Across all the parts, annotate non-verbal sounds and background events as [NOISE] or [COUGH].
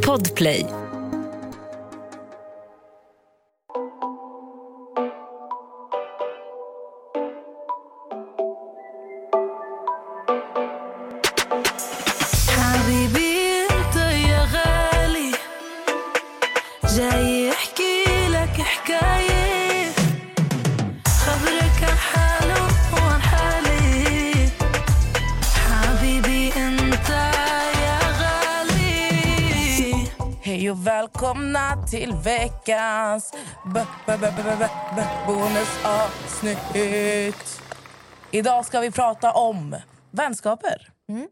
Podplay. Till veckans bonusavsnitt. Idag ska vi prata om vänskaper. Mm.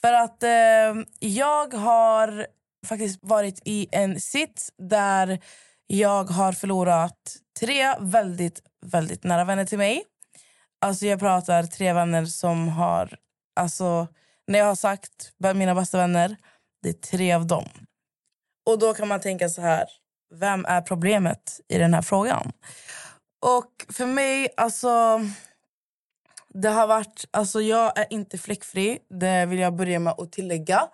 För att eh, jag har faktiskt varit i en sits där jag har förlorat tre väldigt, väldigt nära vänner till mig. Alltså jag pratar tre vänner som har... Alltså, när jag har sagt mina bästa vänner, det är tre av dem. Och då kan man tänka så här, vem är problemet i den här frågan? Och för mig, alltså... Det har varit, alltså jag är inte fläckfri, det vill jag börja med att tillägga.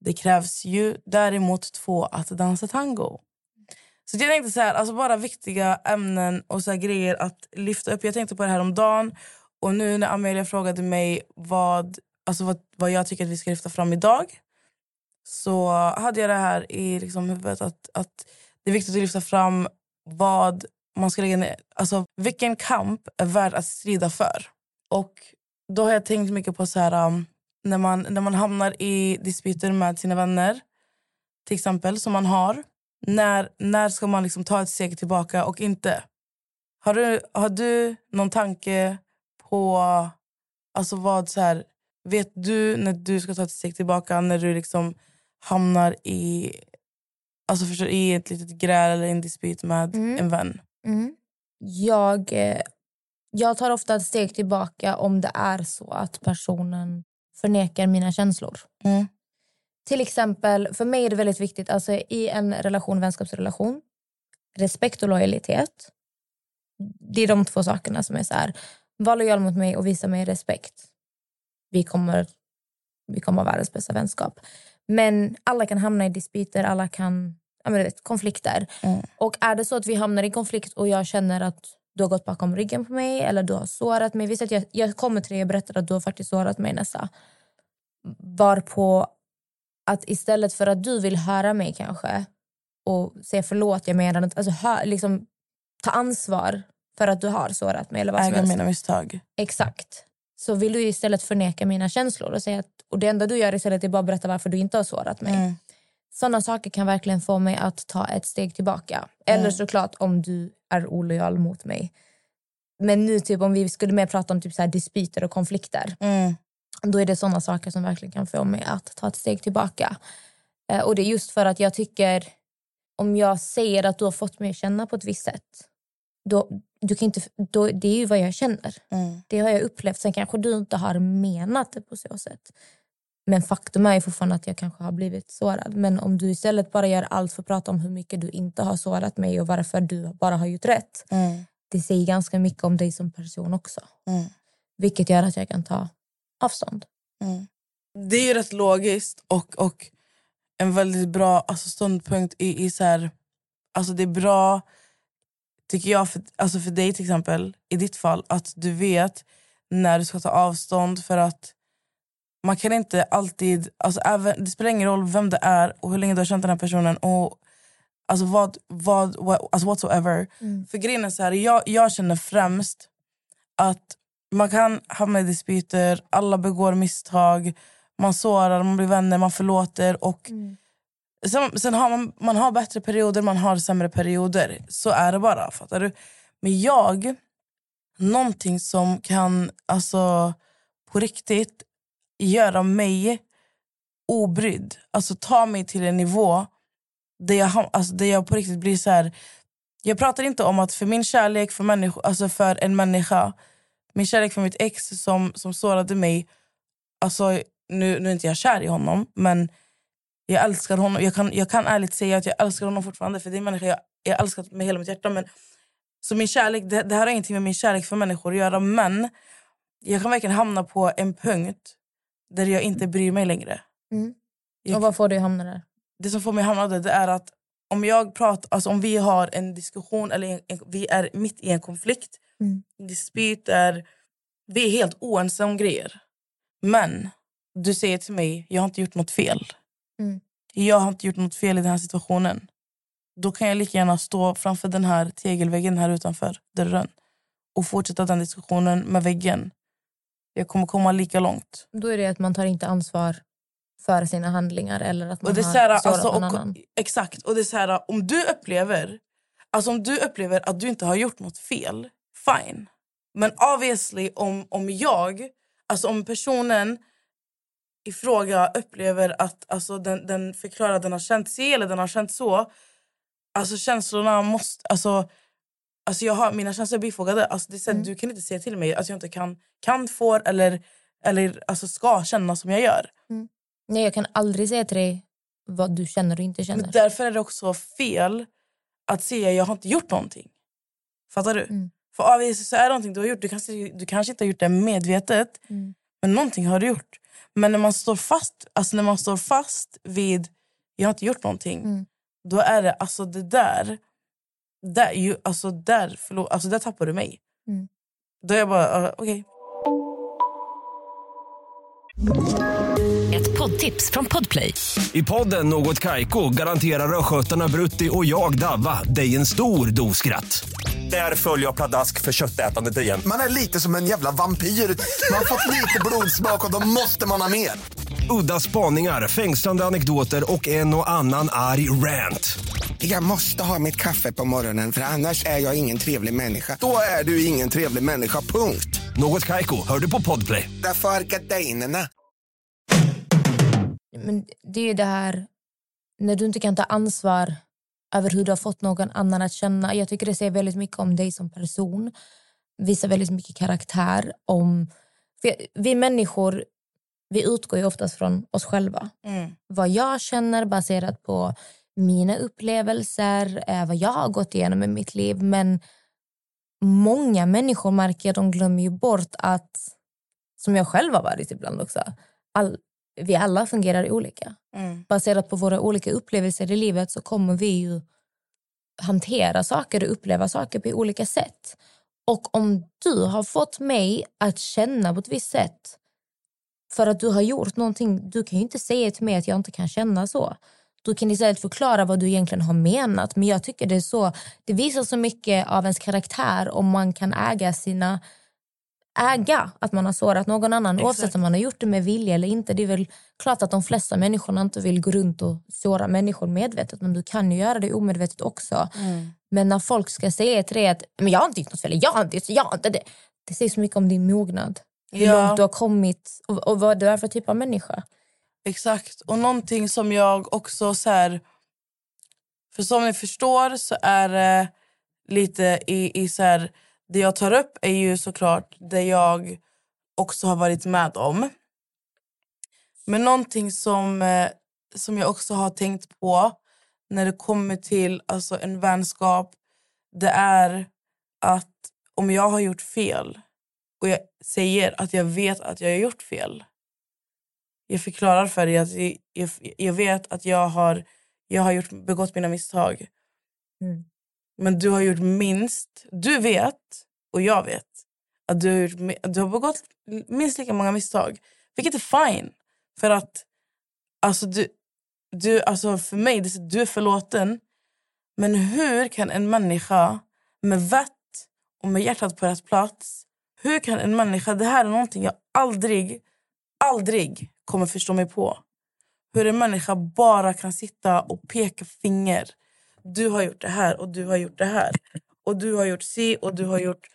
Det krävs ju däremot två att dansa tango. Så jag tänkte så här, alltså bara viktiga ämnen och så här grejer att lyfta upp. Jag tänkte på det här om dagen och nu när Amelia frågade mig vad, alltså vad, vad jag tycker att vi ska lyfta fram idag så hade jag det här i liksom huvudet att, att det är viktigt att lyfta fram vad man ska lägga ner. Alltså, vilken kamp är värd att strida för? Och då har jag tänkt mycket på så här, um, när, man, när man hamnar i dispyter med sina vänner, till exempel, som man har. När, när ska man liksom ta ett steg tillbaka och inte? Har du, har du någon tanke på alltså vad så här, Vet du när du ska ta ett steg tillbaka när du liksom hamnar i, alltså förstår, i ett litet gräl eller en dispyt med Mm. en vän? Mm. Jag, eh, jag tar ofta ett steg tillbaka om det är så att personen förnekar mina känslor. Mm. Till exempel, för mig är det väldigt viktigt alltså i en relation, vänskapsrelation, respekt och lojalitet. Det är de två sakerna som är så här. Var lojal mot mig och visa mig respekt. Vi kommer, vi kommer ha världens bästa vänskap. Men alla kan hamna i dispyter, alla kan ja, men du vet, konflikter. Mm. Och är det så att vi hamnar i konflikt och jag känner att du har gått bakom ryggen på mig eller du har sårat mig. Visst att jag, jag kommer till dig och berättar att du har faktiskt sårat mig nästa. Varpå att istället för att du vill höra mig kanske och säga förlåt, jag menar inte, alltså hör, liksom, ta ansvar för att du har sårat mig. Eller vad Äga mina misstag. Exakt. Så vill du istället förneka mina känslor och säga att och det enda du gör istället är bara att berätta varför du inte har sårat mig. Mm. Sådana saker kan verkligen få mig att ta ett steg tillbaka. Eller Mm. såklart om du är olojal mot mig. Men nu typ om vi skulle mer prata om typ så här dispyter och konflikter. Mm. Då är det sådana saker som verkligen kan få mig att ta ett steg tillbaka. Eh, och det är just för att jag tycker om jag säger att du har fått mig att känna på ett visst sätt. Då, du kan inte, då, det är ju vad jag känner. Mm. Det har jag upplevt. Sen kanske du inte har menat det på så sätt. Men faktum är ju fortfarande att jag kanske har blivit sårad. Men om du istället bara gör allt för att prata om hur mycket du inte har sårat mig och varför du bara har gjort rätt. Mm. Det säger ganska mycket om dig som person också. Mm. Vilket gör att jag kan ta avstånd. Mm. Det är ju rätt logiskt och, och en väldigt bra alltså, ståndpunkt i, i så här, alltså det är bra tycker jag för, alltså för dig till exempel i ditt fall att du vet när du ska ta avstånd för att man kan inte alltid, alltså även, det spelar ingen roll vem det är och hur länge du har känt den här personen och alltså vad, vad, what, alltså whatsoever. För grejen är så här, jag, jag känner främst att man kan hamna i dispyter, alla begår misstag, man sårar, man blir vänner, man förlåter och sen, sen har man, man har bättre perioder, man har sämre perioder. Så är det bara, fattar du? Men jag, någonting som kan alltså på riktigt göra mig obrydd, alltså ta mig till en nivå där jag, alltså, där jag på riktigt blir så här. Jag pratar inte om att för min kärlek för, människo, alltså för en människa, min kärlek för mitt ex som, som sårade mig, alltså, nu, nu är inte jag kär i honom men jag älskar honom. Jag kan, jag kan ärligt säga att jag älskar honom fortfarande för det är en människa jag, jag älskar med hela mitt hjärta. Men, så min kärlek, det, det här har ingenting med min kärlek för människor att göra men jag kan verkligen hamna på en punkt där jag inte bryr mig längre. Mm. Jag- Och vad får du hamna där? det som får mig hamna där det är att om jag pratar, alltså om vi har en diskussion eller en, en, vi är mitt i en konflikt, Mm. dispyt är, vi är helt oense om grejer. Men du säger till mig, jag har inte gjort något fel. Mm. Jag har inte gjort något fel i den här situationen. Då kan jag lika gärna stå framför den här tegelväggen här utanför dörren och fortsätta den diskussionen med väggen. Jag kommer komma lika långt. Då är det att man tar inte ansvar för sina handlingar eller att man Och det är har sårat alltså, någon och, annan. exakt. Och det är så här, om du upplever alltså om du upplever att du inte har gjort något fel, fine. Men obviously om, om jag, alltså om personen i fråga upplever att alltså, den, den förklarar att den har känt sig eller den har känt så. Alltså känslorna måste... Alltså, alltså jag har, mina känslor är bifogade. Alltså, det är så här, Mm. Du kan inte säga till mig att jag inte kan, kan får eller, eller alltså, ska känna som jag gör. Nej, jag kan aldrig säga till dig vad du känner och inte känner. Men därför är det också fel att säga jag har inte gjort någonting. Fattar du? Mm. För obviously så är det någonting du har gjort. Du kanske, du kanske inte har gjort det medvetet, Mm. men någonting har du gjort. Men när man står fast, alltså när man står fast vid jag har inte gjort någonting, Mm. då är det alltså det där, där, ju, alltså där, förlåt, alltså där tappar du mig. Mm. Då är jag bara, uh, okej. Ett poddtips från Podplay. I podden Något Kaiko garanterar östgötarna Brutti och jag, Davva, dig en stor dos skratt. Där följer jag pladask för köttätandet igen. Man är lite som en jävla vampyr. Man har fått lite blodsmak och då måste man ha mer. Udda spaningar, fängslande anekdoter och en och annan arg rant. Jag måste ha mitt kaffe på morgonen för annars är jag ingen trevlig människa. Då är du ingen trevlig människa, punkt. Något Kaiko, hör du på Podplay. Därför är gardinerna. Men det är ju det här när du inte kan ta ansvar över hur du har fått någon annan att känna. Jag tycker det säger väldigt mycket om dig som person. Visar väldigt mycket karaktär. om... För vi människor vi utgår ju oftast från oss själva. Mm. Vad jag känner baserat på mina upplevelser, eh, vad jag har gått igenom i mitt liv. Men många människor märker jag, de glömmer ju bort att, som jag själv har varit ibland också, all, vi alla fungerar olika. Mm. Baserat på våra olika upplevelser i livet så kommer vi ju hantera saker och uppleva saker på olika sätt. Och om du har fått mig att känna på ett visst sätt för att du har gjort någonting, du kan ju inte säga till mig att jag inte kan känna så. Du kan istället förklara vad du egentligen har menat. Men jag tycker det är så, det visar så mycket av ens karaktär om man kan äga sina äga att man har sårat någon annan Exakt. oavsett om man har gjort det med vilja eller inte. Det är väl klart att de flesta människorna inte vill gå runt och såra människor medvetet men du kan ju göra det omedvetet också. Mm. Men när folk ska säga till dig att men jag har inte gjort något fel, jag har inte gjort jag har inte det. Det säger så mycket om din mognad. Hur Ja. långt du har kommit och, och vad du är för typ av människa. Exakt. Och någonting som jag också... så här, För som ni förstår så är det lite i, i så här, det jag tar upp är ju såklart det jag också har varit med om. Men någonting som, eh, som jag också har tänkt på när det kommer till alltså, en vänskap det är att om jag har gjort fel och jag säger att jag vet att jag har gjort fel jag förklarar för dig att jag, jag, jag vet att jag har, jag har gjort, begått mina misstag. Mm. Men du har gjort minst... Du vet, och jag vet, att du har, gjort, du har begått minst lika många misstag. Vilket är fine. För att alltså du, du, alltså för mig, det, du är förlåten. Men hur kan en människa med vett och med hjärtat på rätt plats... Hur kan en människa... Det här är någonting jag aldrig, aldrig kommer förstå mig på. Hur en människa bara kan sitta och peka finger. Du har gjort det här och du har gjort det här. Och du har gjort si och du har gjort...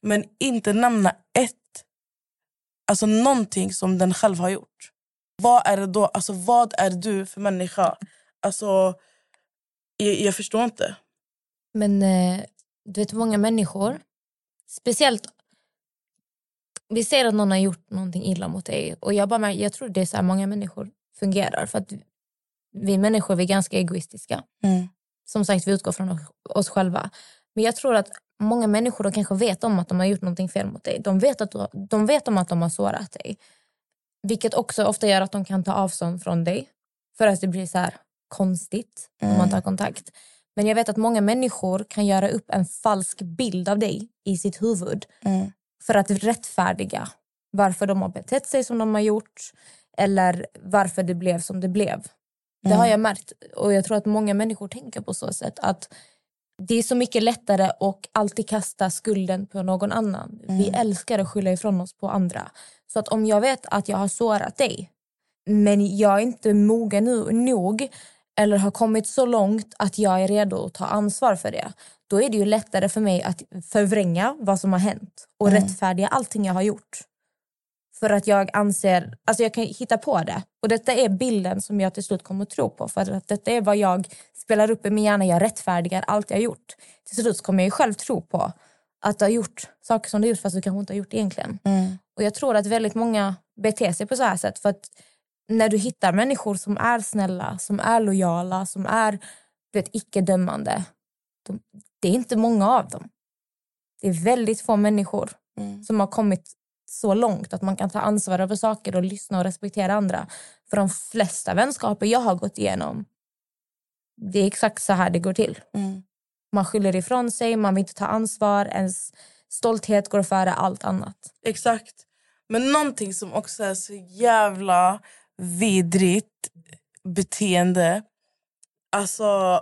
Men inte nämna ett. Alltså någonting som den själv har gjort. Vad är det då? Alltså vad är du för människa? Alltså, jag, jag förstår inte. Men eh, du vet många människor, speciellt vi ser att någon har gjort någonting illa mot dig och jag, bara, jag tror det är så här många människor fungerar för att vi människor vi är ganska egoistiska. Mm. Som sagt, vi utgår från oss- själva. Men jag tror att många människor de kanske vet om att de har gjort någonting fel mot dig. De vet, att du, de vet om att de har sårat dig. Vilket också ofta gör att de kan ta avstånd från dig. för att det blir så här konstigt om man tar kontakt. Men jag vet att många människor kan göra upp en falsk bild av dig i sitt huvud Mm. För att rättfärdiga varför de har betett sig som de har gjort eller varför det blev som det blev. Det har jag märkt och jag tror att många människor tänker på så sätt att det är så mycket lättare att alltid kasta skulden på någon annan. Vi älskar att skylla ifrån oss på andra. Så att om jag vet att jag har sårat dig men jag är inte mogen nu, nog eller har kommit så långt att jag är redo att ta ansvar för det. Då är det ju lättare för mig att förvränga vad som har hänt och rättfärdiga allting jag har gjort. För att jag anser, alltså jag kan hitta på det. Och detta är bilden som jag till slut kommer att tro på. För att detta är vad jag spelar upp i min hjärna. Jag rättfärdigar allt jag har gjort. Till slut kommer jag själv tro på att du har gjort saker som du har gjort fast du kanske inte har gjort egentligen. Och jag tror att väldigt många beter sig på så här sätt. För att när du hittar människor som är snälla, som är lojala, som är du vet, icke-dömande. De, det är inte många av dem. Det är väldigt få människor som har kommit så långt att man kan ta ansvar över saker och lyssna och respektera andra. För de flesta vänskaper jag har gått igenom, det är exakt så här det går till. Mm. Man skyller ifrån sig, man vill inte ta ansvar, ens stolthet går före allt annat. Exakt. Men någonting som också är så jävla vidrigt beteende. Alltså,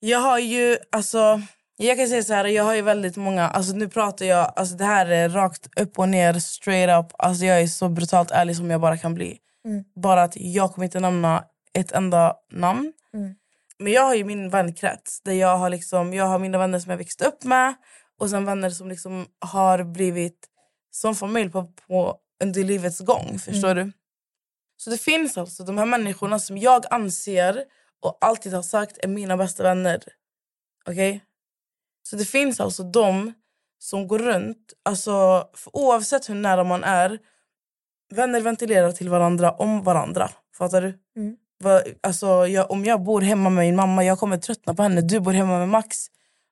jag har ju... Alltså, jag kan säga så här, jag har ju väldigt många... Alltså nu pratar jag... Alltså det här är rakt upp och ner, straight up. Alltså jag är så brutalt ärlig som jag bara kan bli. Bara att jag kommer inte nämna ett enda namn. Men jag har ju min vänkrets. Där jag, har liksom, jag har mina vänner som jag växte upp med. Och sen vänner som liksom har blivit som familj på, på, under livets gång. Förstår du? Så det finns alltså de här människorna som jag anser och alltid har sagt är mina bästa vänner. Okej? Så det finns alltså de som går runt, alltså oavsett hur nära man är, vänner ventilerar till varandra om varandra. Fattar du? Va, alltså, jag, om jag bor hemma med min mamma, jag kommer tröttna på henne. Du bor hemma med Max.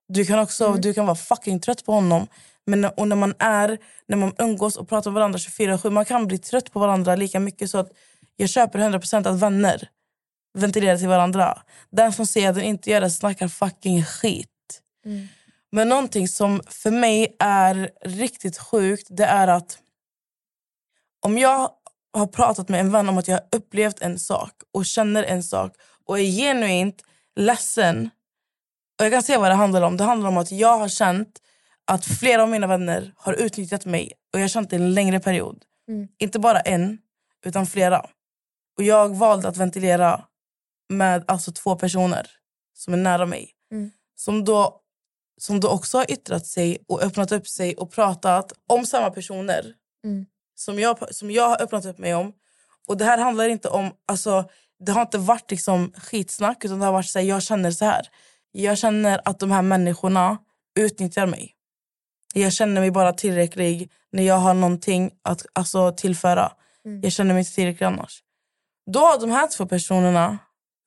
Du kan också du kan vara fucking trött på honom. Men och när man är, när man umgås och pratar med varandra 24-7, man kan bli trött på varandra lika mycket så att jag köper 100% att vänner ventilerar till varandra. Den som säger att den inte gör det snackar fucking skit. Men någonting som för mig är riktigt sjukt det är att om jag har pratat med en vän om att jag har upplevt en sak och känner en sak och är genuint ledsen. Och jag kan se vad det handlar om. Det handlar om att jag har känt att flera av mina vänner har utnyttjat mig och jag har känt det en längre period. Inte bara en, utan flera. Och jag valde att ventilera med alltså två personer som är nära mig. Som, då, som då också har yttrat sig och öppnat upp sig och pratat om samma personer som, jag, som jag har öppnat upp mig om. Och det här handlar inte om... Alltså, det har inte varit liksom skitsnack utan det har varit så här, jag känner så här. Jag känner att de här människorna utnyttjar mig. Jag känner mig bara tillräcklig när jag har någonting att alltså, tillföra. Jag känner mig inte tillräcklig annars. Då har de här två personerna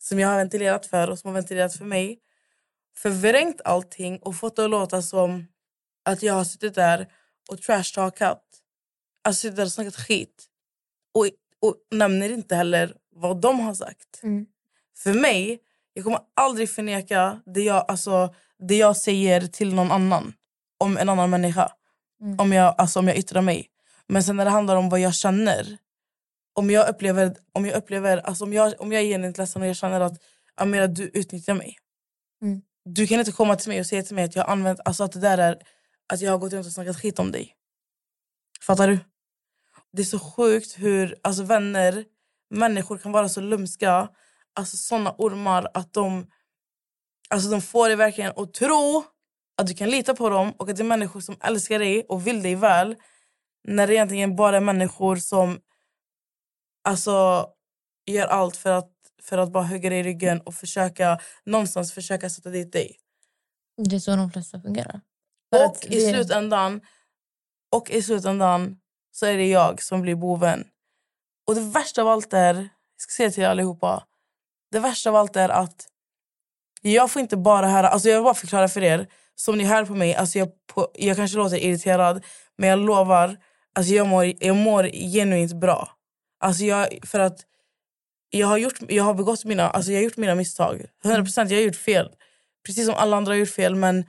som jag har ventilerat för och som har ventilerat för mig förvrängt allting och fått det att låta som att jag har suttit där och trashtalkat. Alltså suttit där och snackat skit. Och, och nämner inte heller vad de har sagt. För mig, jag kommer aldrig förneka det jag, alltså, det jag säger till någon annan om en annan människa. Om, jag, alltså, om jag yttrar mig. Men sen när det handlar om vad jag känner. Om jag upplever, om jag, upplever alltså, om jag, om jag är genuint ledsen och jag känner att Amira, du utnyttjar mig. Du kan inte komma till mig och säga till mig att jag har använt, alltså att det där är att jag har gått runt och snackat skit om dig. Fattar du? Det är så sjukt hur alltså vänner, människor kan vara så lumska, alltså såna ormar att de, alltså de får dig verkligen att tro att du kan lita på dem och att det är människor som älskar dig och vill dig väl. När det egentligen bara är människor som alltså gör allt för att, för att bara hugga dig i ryggen och försöka någonstans försöka sätta dit dig. Det är så de flesta fungerar. För Och i, det- slutändan, och i slutändan så är det jag som blir boven. Och det värsta av allt är, jag ska säga till er allihopa, det värsta av allt är att jag får inte bara höra, alltså jag vill bara förklara för er, som ni hör på mig, alltså jag, på, jag kanske låter irriterad, men jag lovar, alltså jag mår, jag mår genuint bra. Alltså jag, för att jag har, gjort, jag har begått mina, alltså jag har gjort mina misstag. 100 procent, jag har gjort fel. Precis som alla andra har gjort fel. Men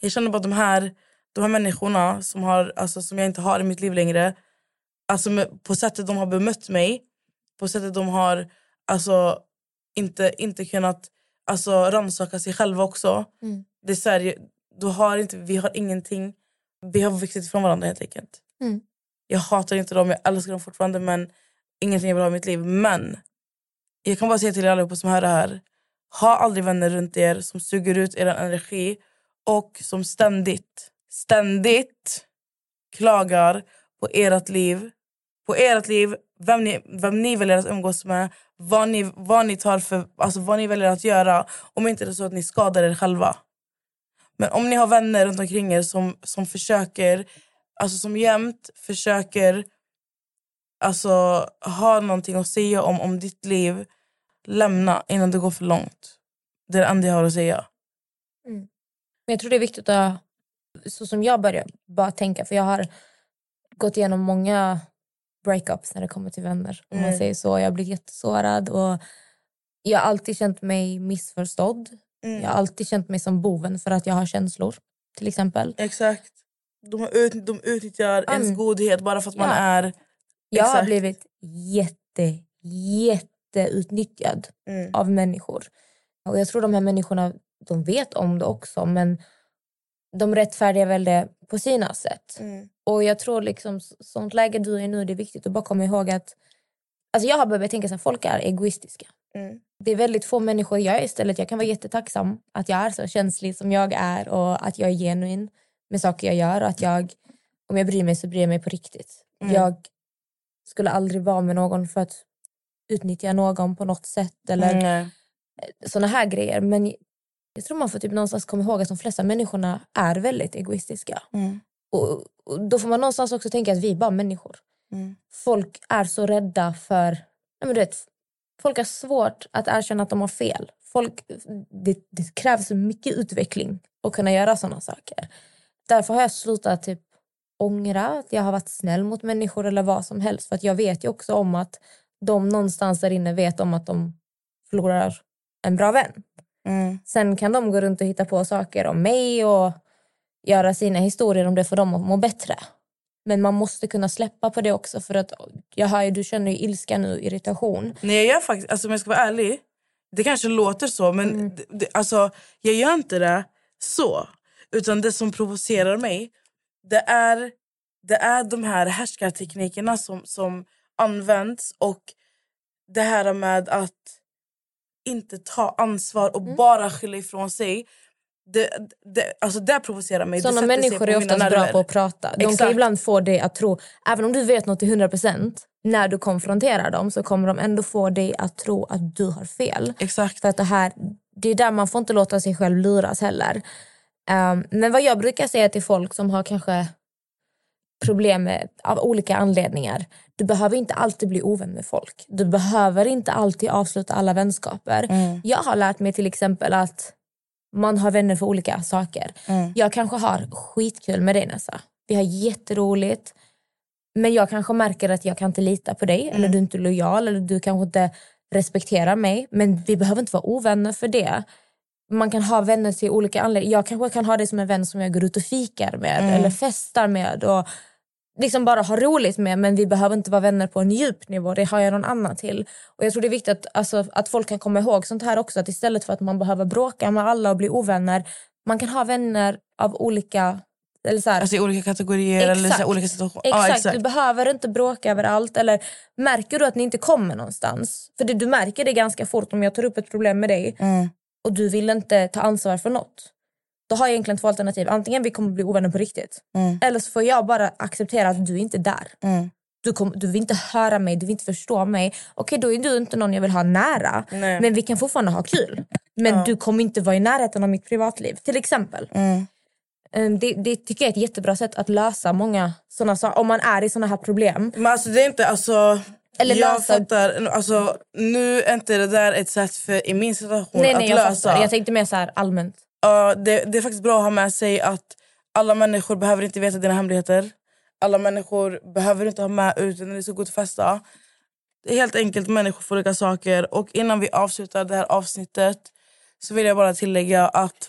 jag känner bara att de här, de här människorna som, har, alltså, som jag inte har i mitt liv längre. Alltså på sättet de har bemött mig. På sättet de har alltså, inte, inte kunnat alltså, rannsaka sig själva också. Mm. Det är så här, du har inte, vi har ingenting. Vi har vuxit ifrån varandra helt enkelt. Mm. Jag hatar inte dem, jag älskar dem fortfarande men ingenting jag vill ha i mitt liv. Men jag kan bara säga till er allihopa som hör det här. Ha aldrig vänner runt er som suger ut er energi och som ständigt, ständigt klagar på ert liv. På ert liv, vem ni, vem ni väljer att umgås med, vad ni, vad ni tar för, alltså vad ni väljer att göra. Om inte det är så att ni skadar er själva. Men om ni har vänner runt omkring er som, som försöker, alltså som jämt försöker alltså, ha någonting att säga om, om ditt liv, lämna innan det går för långt. Det är det enda jag har att säga. Men jag tror det är viktigt att, så som jag börjar bara tänka, för jag har gått igenom många breakups när det kommer till vänner. Om man Mm. säger så. Jag blivit jättesårad och jag har alltid känt mig missförstådd. Mm. Jag har alltid känt mig som boven för att jag har känslor. Till exempel. Exakt. De, ut, de utnyttjar ens Mm. godhet bara för att man är... Jag har Exakt. blivit jätte, jätteutnyttjad Mm. av människor. Och jag tror de här människorna de vet om det också men de rättfärdigar väl det på sina sätt. Mm. Och jag tror liksom så- sånt läge du är nu, det är viktigt att bara komma ihåg att alltså jag har börjat tänka att folk är egoistiska. Mm. Det är väldigt få människor, jag är istället, jag kan vara jättetacksam att jag är så känslig som jag är och att jag är genuin med saker jag gör och att jag, om jag bryr mig så bryr jag mig på riktigt. Mm. Jag skulle aldrig vara med någon för att utnyttja någon på något sätt eller Nej. såna här grejer. Men jag tror man får typ någonstans komma ihåg att de flesta människorna är väldigt egoistiska. Mm. Och, och då får man någonstans också tänka att vi är bara människor. Mm. Folk är så rädda för... Nej men du vet, folk har svårt att erkänna att de har fel. Folk, det, det krävs mycket utveckling att kunna göra såna saker. Därför har jag slutat typ ångra att jag har varit snäll mot människor eller vad som helst. För att jag vet ju också om att de någonstans där inne vet om att de förlorar en bra vän. Mm. Sen kan de gå runt och hitta på saker om mig och göra sina historier om det för dem att må bättre. Men man måste kunna släppa på det också för att jag hör ju, du känner ju ilska nu, irritation. Nej, jag gör faktiskt, alltså, om jag ska vara ärlig, det kanske låter så men Mm. det, det, alltså, jag gör inte det så. Utan det som provocerar mig det är, det är de här härskarteknikerna som, som används och det här med att inte ta ansvar och Mm. bara skylla ifrån sig. Det, det, alltså det provocerar mig. Sig människor är oftast bra på att prata. De kan Exakt. ibland få dig att tro, även om du vet något till 100% när du konfronterar dem så kommer de ändå få dig att tro att du har fel. Exakt. För att det här, det är där man får inte låta sig själv luras heller. Ehm, men vad jag brukar säga till folk som har kanske problem med, av olika anledningar. Du behöver inte alltid bli ovän med folk. Du behöver inte alltid avsluta alla vänskaper. Mm. Jag har lärt mig till exempel att man har vänner för olika saker. Mm. Jag kanske har skitkul med dig Nessa. Vi har jätteroligt. Men jag kanske märker att jag kan inte lita på dig. Eller du är inte lojal. Eller du kanske inte respekterar mig. Men vi behöver inte vara ovänner för det. Man kan ha vänner till olika anledningar. Jag kanske kan ha dig som en vän som jag går ut och fikar med. Eller festar med. Och liksom bara ha roligt med. Men vi behöver inte vara vänner på en djup nivå. Det har jag någon annan till. Och jag tror det är viktigt att, alltså, att folk kan komma ihåg sånt här också. Att istället för att man behöver bråka med alla och bli ovänner. Man kan ha vänner av olika... Eller så här, Alltså i olika kategorier eller så Exakt. olika situationer. Exakt. Ja, exakt. Du behöver inte bråka över allt. Eller märker du att ni inte kommer någonstans? För det, du märker det ganska fort om jag tar upp ett problem med dig Mm. Och du vill inte ta ansvar för något. Då har jag egentligen två alternativ. Antingen vi kommer bli ovänner på riktigt. Mm. Eller så får jag bara acceptera att du inte är där. Mm. Du, kom, du vill inte höra mig, du vill inte förstå mig. Okej, då är du inte någon jag vill ha nära. Nej. Men vi kan fortfarande ha kul. Men Ja. du kommer inte vara i närheten av mitt privatliv. Till exempel. Mm. Eh, Det, det tycker jag är ett jättebra sätt att lösa många såna saker. Om man är i såna här problem. Men alltså det är inte alltså... Eller jag lösa- fattar, alltså, nu är inte det där ett sätt för i min situation Nej, att nej, jag lösa. fattar. Jag tänkte mer så här allmänt. Ja, det, det är faktiskt bra att ha med sig att alla människor behöver inte veta dina hemligheter. Alla människor behöver inte ha med ut när ni ska gå och festa. Det är helt enkelt människor för olika saker. Och innan vi avslutar det här avsnittet så vill jag bara tillägga att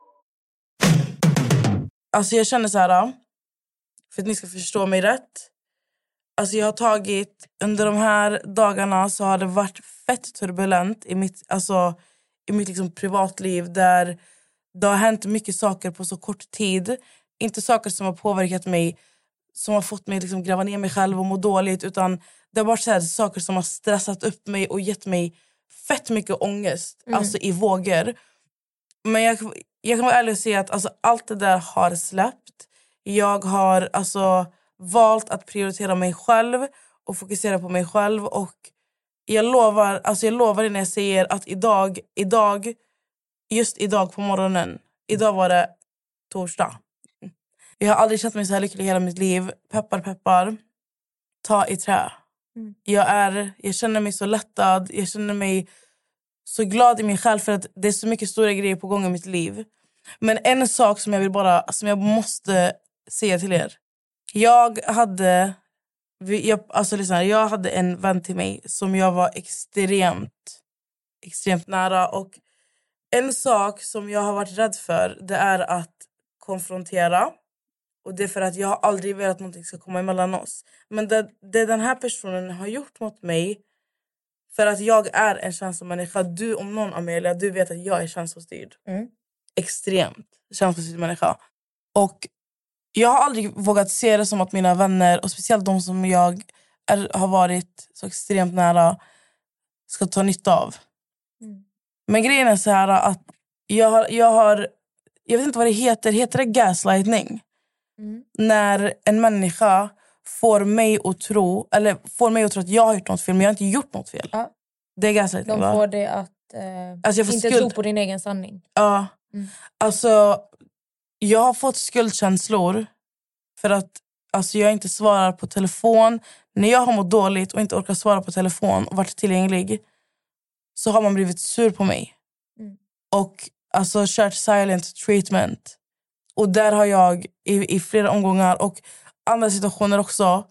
Alltså jag känner så här, för att ni ska förstå mig rätt. Alltså jag har tagit, under de här dagarna så har det varit fett turbulent i mitt, alltså, i mitt liksom privatliv där det har hänt mycket saker på så kort tid. Inte saker som har påverkat mig, som har fått mig liksom gräva ner mig själv och må dåligt. Utan det har varit så här, saker som har stressat upp mig och gett mig fett mycket ångest. Alltså i vågor. Men jag, jag kan vara ärlig och säga att alltså, allt det där har släppt. Jag har alltså, valt att prioritera mig själv och fokusera på mig själv. Och jag lovar, alltså jag lovar när jag säger att idag, idag, just idag på morgonen, idag var det torsdag. Jag har aldrig känt mig så här lycklig i hela mitt liv. Peppar, peppar. Ta i trä. Jag, är, jag känner mig så lättad. Jag känner mig så glad i mig själv för att det är så mycket stora grejer på gång i mitt liv. Men en sak som jag vill bara som jag måste säga till er. Jag hade jag, alltså lyssna, jag hade en vän till mig som jag var extremt extremt nära och en sak som jag har varit rädd för det är att konfrontera. Och det är för att jag har aldrig velat att någonting ska komma emellan oss. Men det, det den här personen har gjort mot mig för att jag är en känslomänniska. Du om någon Amelia, du vet att jag är känslostyrd. Mm. Extremt känslostyrd människa. Och jag har aldrig vågat se det som att mina vänner, och speciellt de som jag är, har varit så extremt nära, ska ta nytta av. Mm. Men grejen är så här att jag har, jag har... Jag vet inte vad det heter. Heter det gaslightning? Mm. När en människa får mig att tro eller får mig att tro att jag har gjort något fel men jag har inte gjort något fel. Ja. Det är gaslightning De va? får det att eh, Alltså, inte skuld. tro på din egen sanning. Ja. Mm. Alltså, jag har fått skuldkänslor för att alltså, jag inte svarar på telefon. När jag har mått dåligt och inte orkar svara på telefon och varit tillgänglig så har man blivit sur på mig. Mm. Och alltså kört silent treatment. Och där har jag i, i flera omgångar och andra situationer också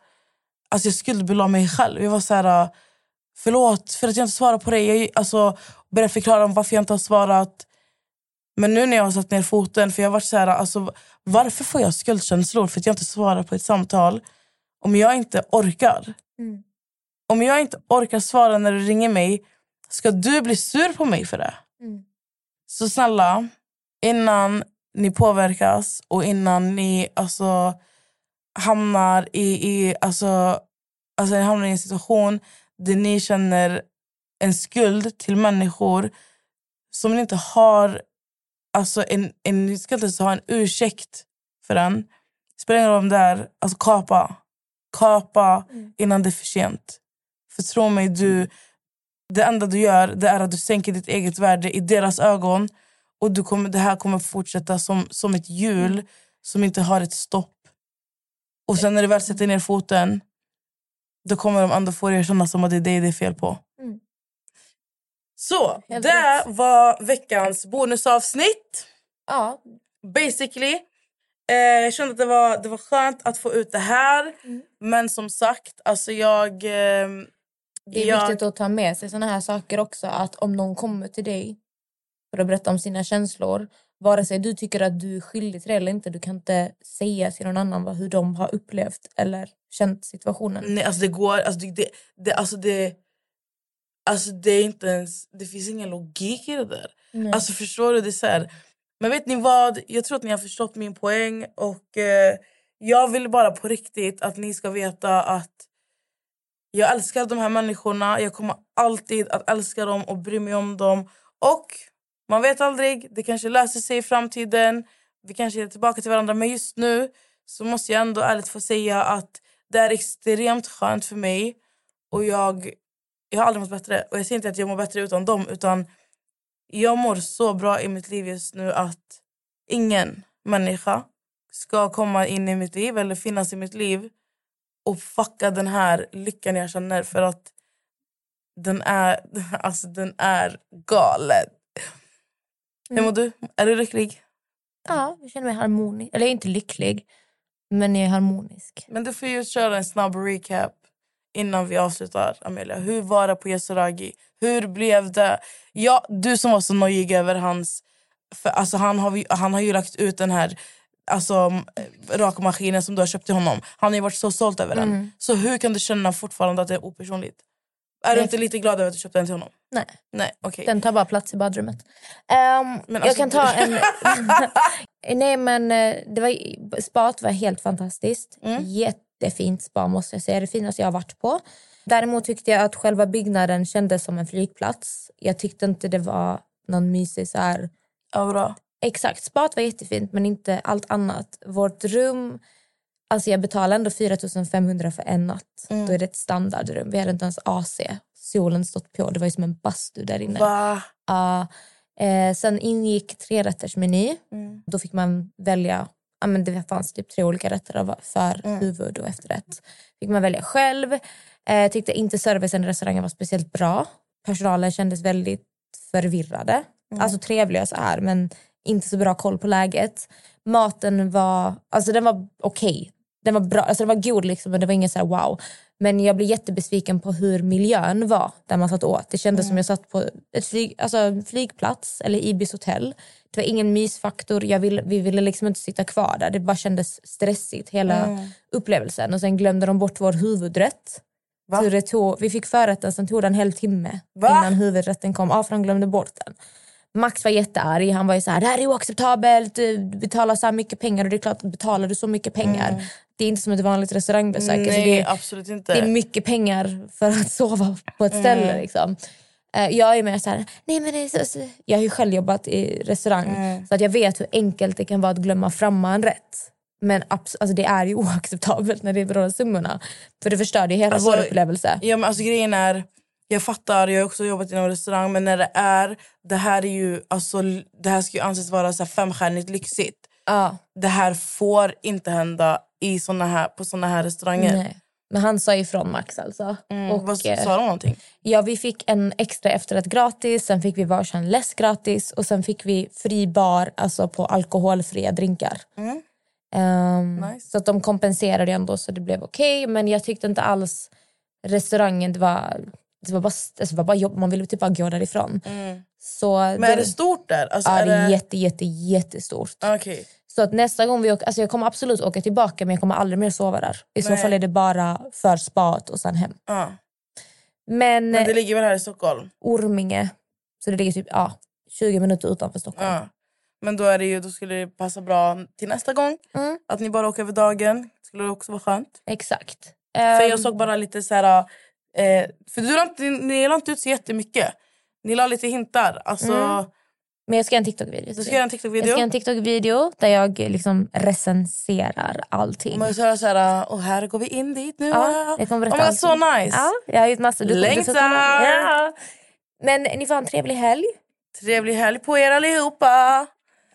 alltså jag skuldbelade mig själv. Jag var så här, förlåt för att jag inte svarar på dig. Jag alltså, började förklara om varför jag inte har svarat. Men nu när jag har satt ner foten, för jag har varit så här, alltså, varför får jag skuldkänslor för att jag inte svarar på ett samtal om jag inte orkar? Mm. Om jag inte orkar svara när du ringer mig, ska du bli sur på mig för det? Mm. Så snälla, innan ni påverkas och innan ni alltså, hamnar i, i, alltså, alltså, ni hamnar i en situation där ni känner en skuld till människor som ni inte har... Alltså en, en, ni ska inte ens ha en ursäkt för den. Spelar ingen roll om det är... Alltså kapa. Kapa innan det är för sent. För tro mig, du, det enda du gör det är att du sänker ditt eget värde i deras ögon. Och du kommer, det här kommer fortsätta som, som ett hjul som inte har ett stopp. Och sen när du väl sätter ner foten då kommer de andra få erkänna som att det är dig det är fel på. Mm. Så, Helt det rätt. var veckans bonusavsnitt. Ja, Basically. Eh, jag kände att det var, det var skönt att få ut det här. Mm. Men som sagt, alltså jag... Eh, det är jag viktigt att ta med sig såna här saker också. Att om någon kommer till dig för att berätta om sina känslor, vare sig du tycker att du är skyldig till det eller inte, du kan inte säga till någon annan vad, hur de har upplevt eller känt situationen. Nej, alltså det går... Alltså det, det, det, alltså det, alltså det är inte ens... Det finns ingen logik i det där. Nej. Alltså förstår du? Det så här, men vet ni vad? Jag tror att ni har förstått min poäng. Och eh, Jag vill bara på riktigt att ni ska veta att jag älskar de här människorna. Jag kommer alltid att älska dem och bry mig om dem. Och man vet aldrig, det kanske löser sig i framtiden. Vi kanske är tillbaka till varandra. Men just nu så måste jag ändå ärligt få säga att Det är extremt skönt för mig. Och jag, jag har aldrig mått bättre. Och jag säger inte att jag mår bättre utan dem. Utan jag mår så bra i mitt liv just nu att ingen människa ska komma in i mitt liv eller finnas i mitt liv och fucka den här lyckan jag känner för att den är, [LAUGHS] alltså den är galet. Hur mår du? Är du lycklig? Ja, jag känner mig harmonisk. Eller jag är inte lycklig, men jag är harmonisk. Men du får ju köra en snabb recap innan vi avslutar, Amelia. Hur var det på Yasuragi? Hur blev det? Ja, du som var så nojig över hans... För, alltså, han, har, han har ju lagt ut den här alltså, rakmaskinen som du har köpt till honom. Han har ju varit så stolt över den. Så hur kan du känna fortfarande att det är opersonligt? Är du inte lite glad över att du köpte den till honom? Nej, Nej, okej. den tar bara plats i badrummet. Ehm, Men jag alltså, kan ta en... [LAUGHS] Nej, men eh, det var, spat var helt fantastiskt. Mm. Jättefint spa måste jag säga. Det finaste jag har varit på. Däremot tyckte jag att själva byggnaden kändes som en flygplats. Jag tyckte inte det var någon mysig så här... Ja, bra. Exakt, spat var jättefint men inte allt annat. Vårt rum, alltså jag betalade ändå 4 500 för en natt. Mm. Då är det ett standardrum. Vi hade inte ens AC. Solen stått på. Det var ju som en bastu där inne. Va? Ja. eh, sen ingick trerättersmeny. Mm. Då fick man välja, ja, men det fanns typ tre olika rätter för Mm. huvud och efterrätt. fick man välja själv. Eh, tyckte inte servicen i restaurangen var speciellt bra. Personalen kändes väldigt förvirrade. Mm. Alltså trevliga så här men inte så bra koll på läget. Maten var, alltså den var okej. Den var bra, alltså den var god liksom men det var ingen så här wow. Men jag blev jättebesviken på hur miljön var där man satt åt. Det kändes som jag satt på ett flyg, alltså en flygplats eller Ibis hotell. Det var ingen mysfaktor. Jag ville, vi ville liksom inte sitta kvar där. Det bara kändes stressigt hela upplevelsen. Och sen glömde de bort vår huvudrätt. Va? Tog, vi fick förrätten, sen tog det en hel timme Va? innan huvudrätten kom. Ja, för de glömde bort den. Max var jättearg. Han var ju så här, det här är oacceptabelt. Du betalar så här mycket pengar och det är klart att betalar du så mycket pengar. Det är inte som ett vanligt restaurangbesök. Alltså Nej, det, är- absolut inte. det är mycket pengar för att [LAUGHS] sova på ett ställe. Liksom. Eh, Jag är mer så här, nej men så, så. Jag har ju själv jobbat i restaurang så att jag vet hur enkelt det kan vara att glömma framma en rätt. Men alltså det är ju [LAUGHS] oacceptabelt när det är de summorna. För det förstörde ju hela Alltså, vår upplevelse. Ja, men alltså, grejen är, jag fattar, jag har också jobbat inom restaurang men när det är, det här är ju, alltså, det här ska ju anses vara så här femstjärnigt lyxigt. Ja, Det här får inte hända i såna här, på såna här restauranger. nej. Men han sa ifrån Max alltså. Mm, Och, vad, eh, sa de någonting? Ja, vi fick en extra efterrätt gratis, sen fick vi varsin läsk gratis och sen fick vi fri bar alltså på alkoholfria drinkar. Mm. Ehm, Nice. Så att de kompenserade ändå så det blev okej. Men jag tyckte inte alls restaurangen, det var, det var, bara, alltså, var bara jobb. Man ville typ bara gå därifrån. Så Men är det stort där? Alltså, ja, är det är jätte, jätte, jättestort. Okej. Så att nästa gång vi åker, alltså jag kommer absolut åka tillbaka men jag kommer aldrig mer sova där. I så fall är det bara för spat och sen hem. Ja. Men, Men det ligger väl här i Stockholm? Orminge, så det ligger typ ja, 20 minuter utanför Stockholm. Ja. Men då, är det ju, då skulle det passa bra till nästa gång. Mm. Att ni bara åker över dagen. skulle också vara skönt. Exakt. För Ehm, jag såg bara lite så här... Eh, för du la inte, ni la inte ut så jättemycket. Ni la lite hintar. Alltså, Mm. Men jag ska göra en TikTok-video. Du ska göra en Jag TikTok-video. ska göra en TikTok-video där jag liksom recenserar allting. Man ska så här, och här går vi in dit nu. Ja, jag kommer berätta oh, så nice. Ja, jag har gjort massor. Du kommer- du ska Längtar! Ja. Men ni får ha en trevlig helg. Trevlig helg på er allihopa.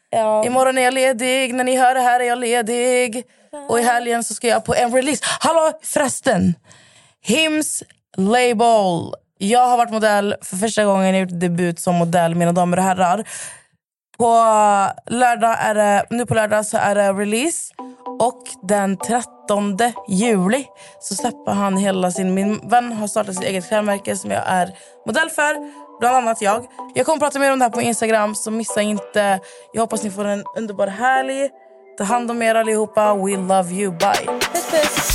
Ja. Imorgon är jag ledig. När ni hör det här är jag ledig. Och i helgen så ska jag på en release. Hallå förresten! Hims Label. Jag har varit modell för första gången. Jag har gjort debut som modell, mina damer och herrar. På lördag är det, nu på lördag så är det release. Och den 13 juli så släpper han hela sin... Min vän har startat sitt eget klädmärke som jag är modell för. Bland annat jag. Jag kommer prata mer om det här på Instagram, så missa inte. Jag hoppas ni får en underbar helg. Ta hand om er allihopa. We love you. Bye. Puss, puss.